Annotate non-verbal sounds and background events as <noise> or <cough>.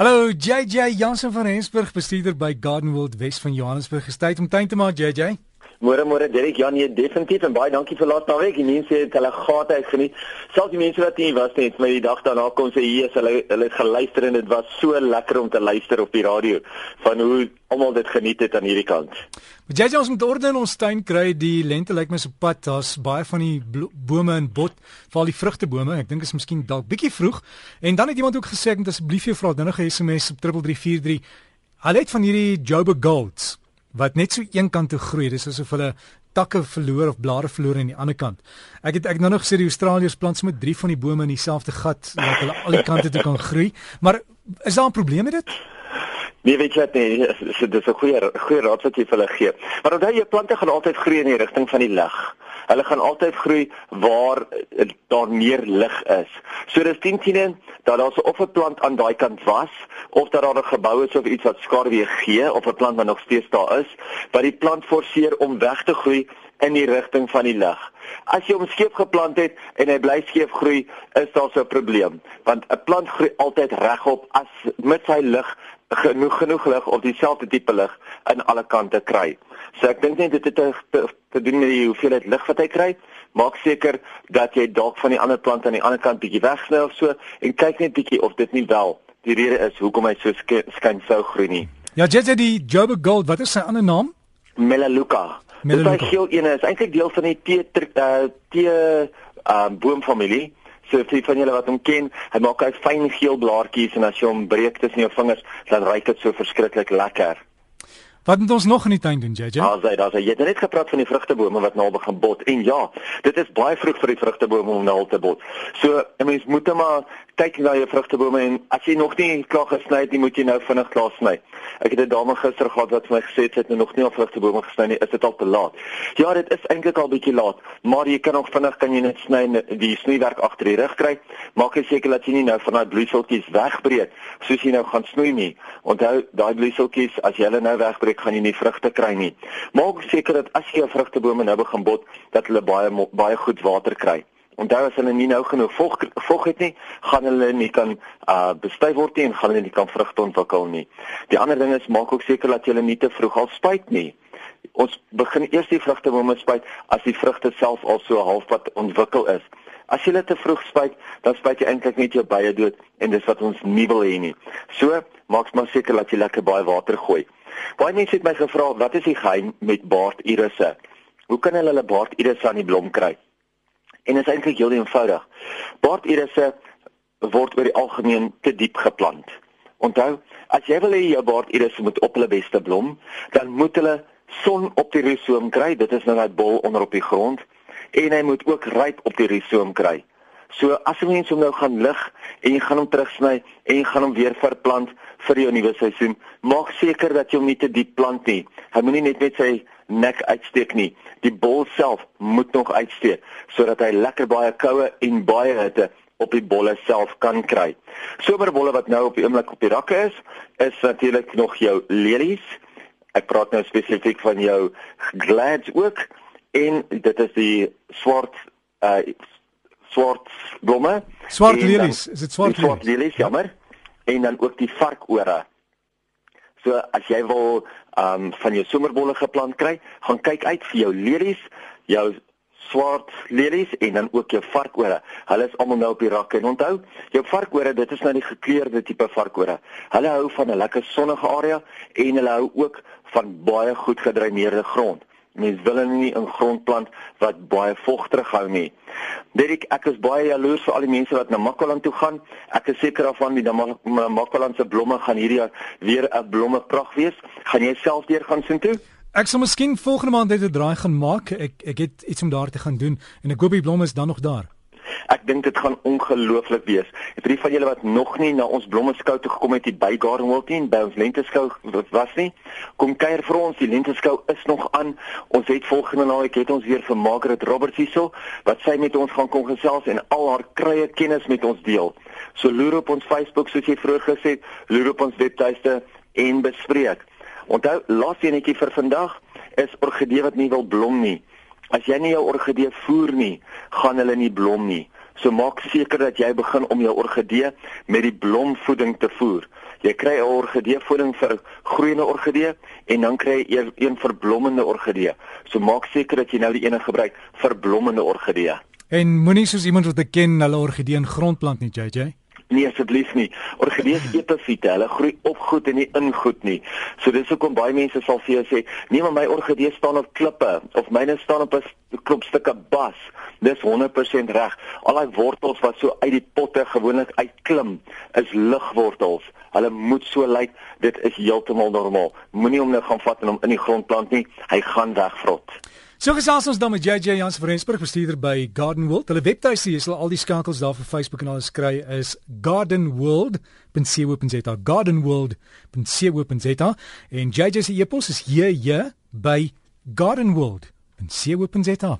Hallo JJ Jansen van Rensburg, bestuurder by Garden World Wes van Johannesburg. Gestyd om tuin te maak JJ. Môre môre Derek Jan hier definitief en baie dankie vir laat naweek. Die mense het hulle gate uitgeniet. Selfs die mense wat nie was nie, het my die dag daarna kom sê hier is hulle hulle geluister en dit was so lekker om te luister op die radio van hoe almal dit geniet het aan hierdie kant. Maar jy ons moet orde in ons tuin kry. Die lente lyk my so pad. Daar's baie van die bome in bot, veral die vrugtebome. Ek dink is miskien dalk bietjie vroeg. En dan het iemand ook gesê ek moet asseblief jou vra dinge SMS op 3343. Hulle het van hierdie Joburg Golds wat net so een kant toe groei. Dis asof hulle takke verloor of blare verloor aan die ander kant. Ek het ek nou nog gesê die Australiërs plant sommer drie van die bome in dieselfde gat dat hulle al die kante toe kan groei. Maar is daar 'n probleem met dit? Nee, weet jy nee, dit is 'n goeie goeie raad wat jy vir hulle gee. Maar onthou jy plante gaan altyd groei in die rigting van die lig. Hulle gaan altyd groei waar daar meer lig is. So dis 10 tiene dat daar so of 'n plant aan daai kant was of dat daar 'n gebou is of iets wat skaduwee gee of 'n plant wat nog steeds daar is, wat die plant forceer om weg te groei in die rigting van die lig. As jy hom skeef geplant het en hy bly skeef groei, is daar so 'n probleem, want 'n plant groei altyd regop as met sy lig genoeg genoeg lig of dieselfde tipe lig aan alle kante kry. So ek dink net dit het te, te, te doen met die hoeveelheid lig wat hy kry. Maak seker dat jy dalk van die ander plant aan die ander kant bietjie wegsny of so en kyk net bietjie of dit nie wel die rede is hoekom hy so skyn sou groei nie. Ja, Jesse die Joburg Gold, wat is sy ander naam? Melaleuca. Melaleuca. Dit is geel ene, is eintlik deel van die tee uh, tee uh, boomfamilie. So vir van julle wat hom ken, hy maak uit fyn geel blaartjies en as jy hom breek tussen jou vingers, dan ruik dit so verskriklik lekker. Wat moet ons nog in die tuin doen, JJ? Daar's hy, daar's hy. Jy het net gepraat van die vrugtebome wat nou al begin bot. En ja, dit is baie vroeg vir die vrugtebome om nou al te bot. So, 'n mens moet maar kyk na jou vrugtebome en as jy nog nie klaar gesny het nie, moet jy nou vinnig klaar sny. Ek het 'n dame gister gehad wat vir my gesê het sy het nog nie al vrugtebome gesny nie. Is dit al te laat? Ja, dit is eintlik al bietjie laat, maar jy kan nog vinnig kan jy net sny en die snywerk agter die rug kry. Maak seker dat jy nie nou van daai bloeiseltjies wegbreek soos jy nou gaan snoei nie. Onthou, daai bloeiseltjies as jy hulle nou wegbreek gaan jy nie vrugte kry nie. Maak seker dat as jy 'n vrugtebome nou begin bot, dat hulle baie baie goed water kry. Onthou as hulle nie nou genoeg vog vog het nie, gaan hulle nie kan uh bestuif word nie en gaan hulle nie kan vrugte ontwikkel nie. Die ander ding is maak ook seker dat jy hulle nie te vroeg al spuit nie. Ons begin eers die vrugtebome spuit as die vrugte self al so halfpad ontwikkel is. As jy dit te vroeg spuit, dan spuit jy eintlik net jou bye dood en dis wat ons nie wil hê nie. So, maak maar seker dat jy lekker baie water gooi. Baie mense het my gevra wat is die geheim met baardirisse? Hoe kan hulle hulle baardirisse aan die blom kry? En is eintlik heel eenvoudig. Baardirisse word oor die algemeen te diep geplant. Onthou, as jy wil hê jou baardirisse moet op hulle beste blom, dan moet hulle son op die risoom kry. Dit is nou net bol onder op die grond en hy moet ook ryp op die risoom kry. So as 'n mens hom nou gaan lig en jy gaan hom terugsny en jy gaan hom weer verplant vir jou nuwe seisoen, maak seker dat jy hom nie te diep plant nie. Hy moenie net met sy nek uitsteek nie. Die bol self moet nog uitsteek sodat hy lekker baie koue en baie hitte op die bolle self kan kry. Somerbolle wat nou op die oomblik op die rakke is, is natuurlik nog jou lelies. Ek praat nou spesifiek van jou glads ook en dit is die swart uh swart blomme. Swart lelies, is dit swart lelies? Swart lelies, jammer. En dan ook die varkore. So as jy wil um van jou somerbolle geplant kry, gaan kyk uit vir jou lelies, jou swart lelies en dan ook jou varkore. Hulle is almal nou op die rakke. En onthou, jou varkore, dit is nou die gekleurde tipe varkore. Hulle hou van 'n lekker sonnige area en hulle hou ook van baie goed gedreineerde grond. Mens wil hulle nie in grond plant wat baie vog terughou nie. Derek, ek is baie jaloers vir al die mense wat na Makwaland toe gaan. Ek is seker daarvan die Makwaland se blomme gaan hierdie jaar weer 'n blomme pragt wees. Gaan jy self deur gaan sien toe? Ek sal miskien volgende maand net 'n draai gaan maak. Ek ek het iets om daar te gaan doen en ek hoop die blomme is dan nog daar. Ek dink dit gaan ongelooflik wees. Het drie van julle wat nog nie na ons blommeskou toe gekom het hier by Gardenwilton by ons lenteskou was nie, kom kuier vir ons. Die lenteskou is nog aan. Ons het volgende naweek het ons weer vir Margaret Roberts hierso wat sy met ons gaan kom gesels en al haar krye kennis met ons deel. So loer op ons Facebook soos jy vroeër gesê het, loer op ons webtuiste en bespreek. Onthou, laaste enetjie vir vandag is orgidee wat nie wil blom nie. As jy nie jou orgidee voer nie, gaan hulle nie blom nie. So maak seker dat jy begin om jou orgidee met die blomvoeding te voer. Jy kry 'n orgidee voeding vir groeiende orgidee en dan kry jy een vir blommende orgidee. So maak seker dat jy nou die ene gebruik vir blommende orgidee. En moenie soos iemand wat ek ken hulle orgidee in grondplant nie, JJ. Nee asseblief nie. Orgidees <laughs> epifiete, hulle groei op goed en nie in goed nie. So dis hoekom baie mense sal vir jou sê, "Nee, maar my orgidees staan op klippe of myne staan op 'n klop stukke bas." Dis 100% reg. Al daai wortels wat so uit die potte gewoonlik uitklim, is ligwortels. Hulle moet so lyk. Dit is heeltemal normaal. Moenie hom nou gaan vat en hom in die grond plant nie. Hy gaan wegvrot. So gesels ons dan met JJ Jans van Rensburg, bestuurder by Garden World. Hulle webtuiste, jy sal al die skakels daar vir Facebook en alles kry is gardenworld.co.za. gardenworld.co.za en JJ se e-pos is hier hier by gardenworld.co.za.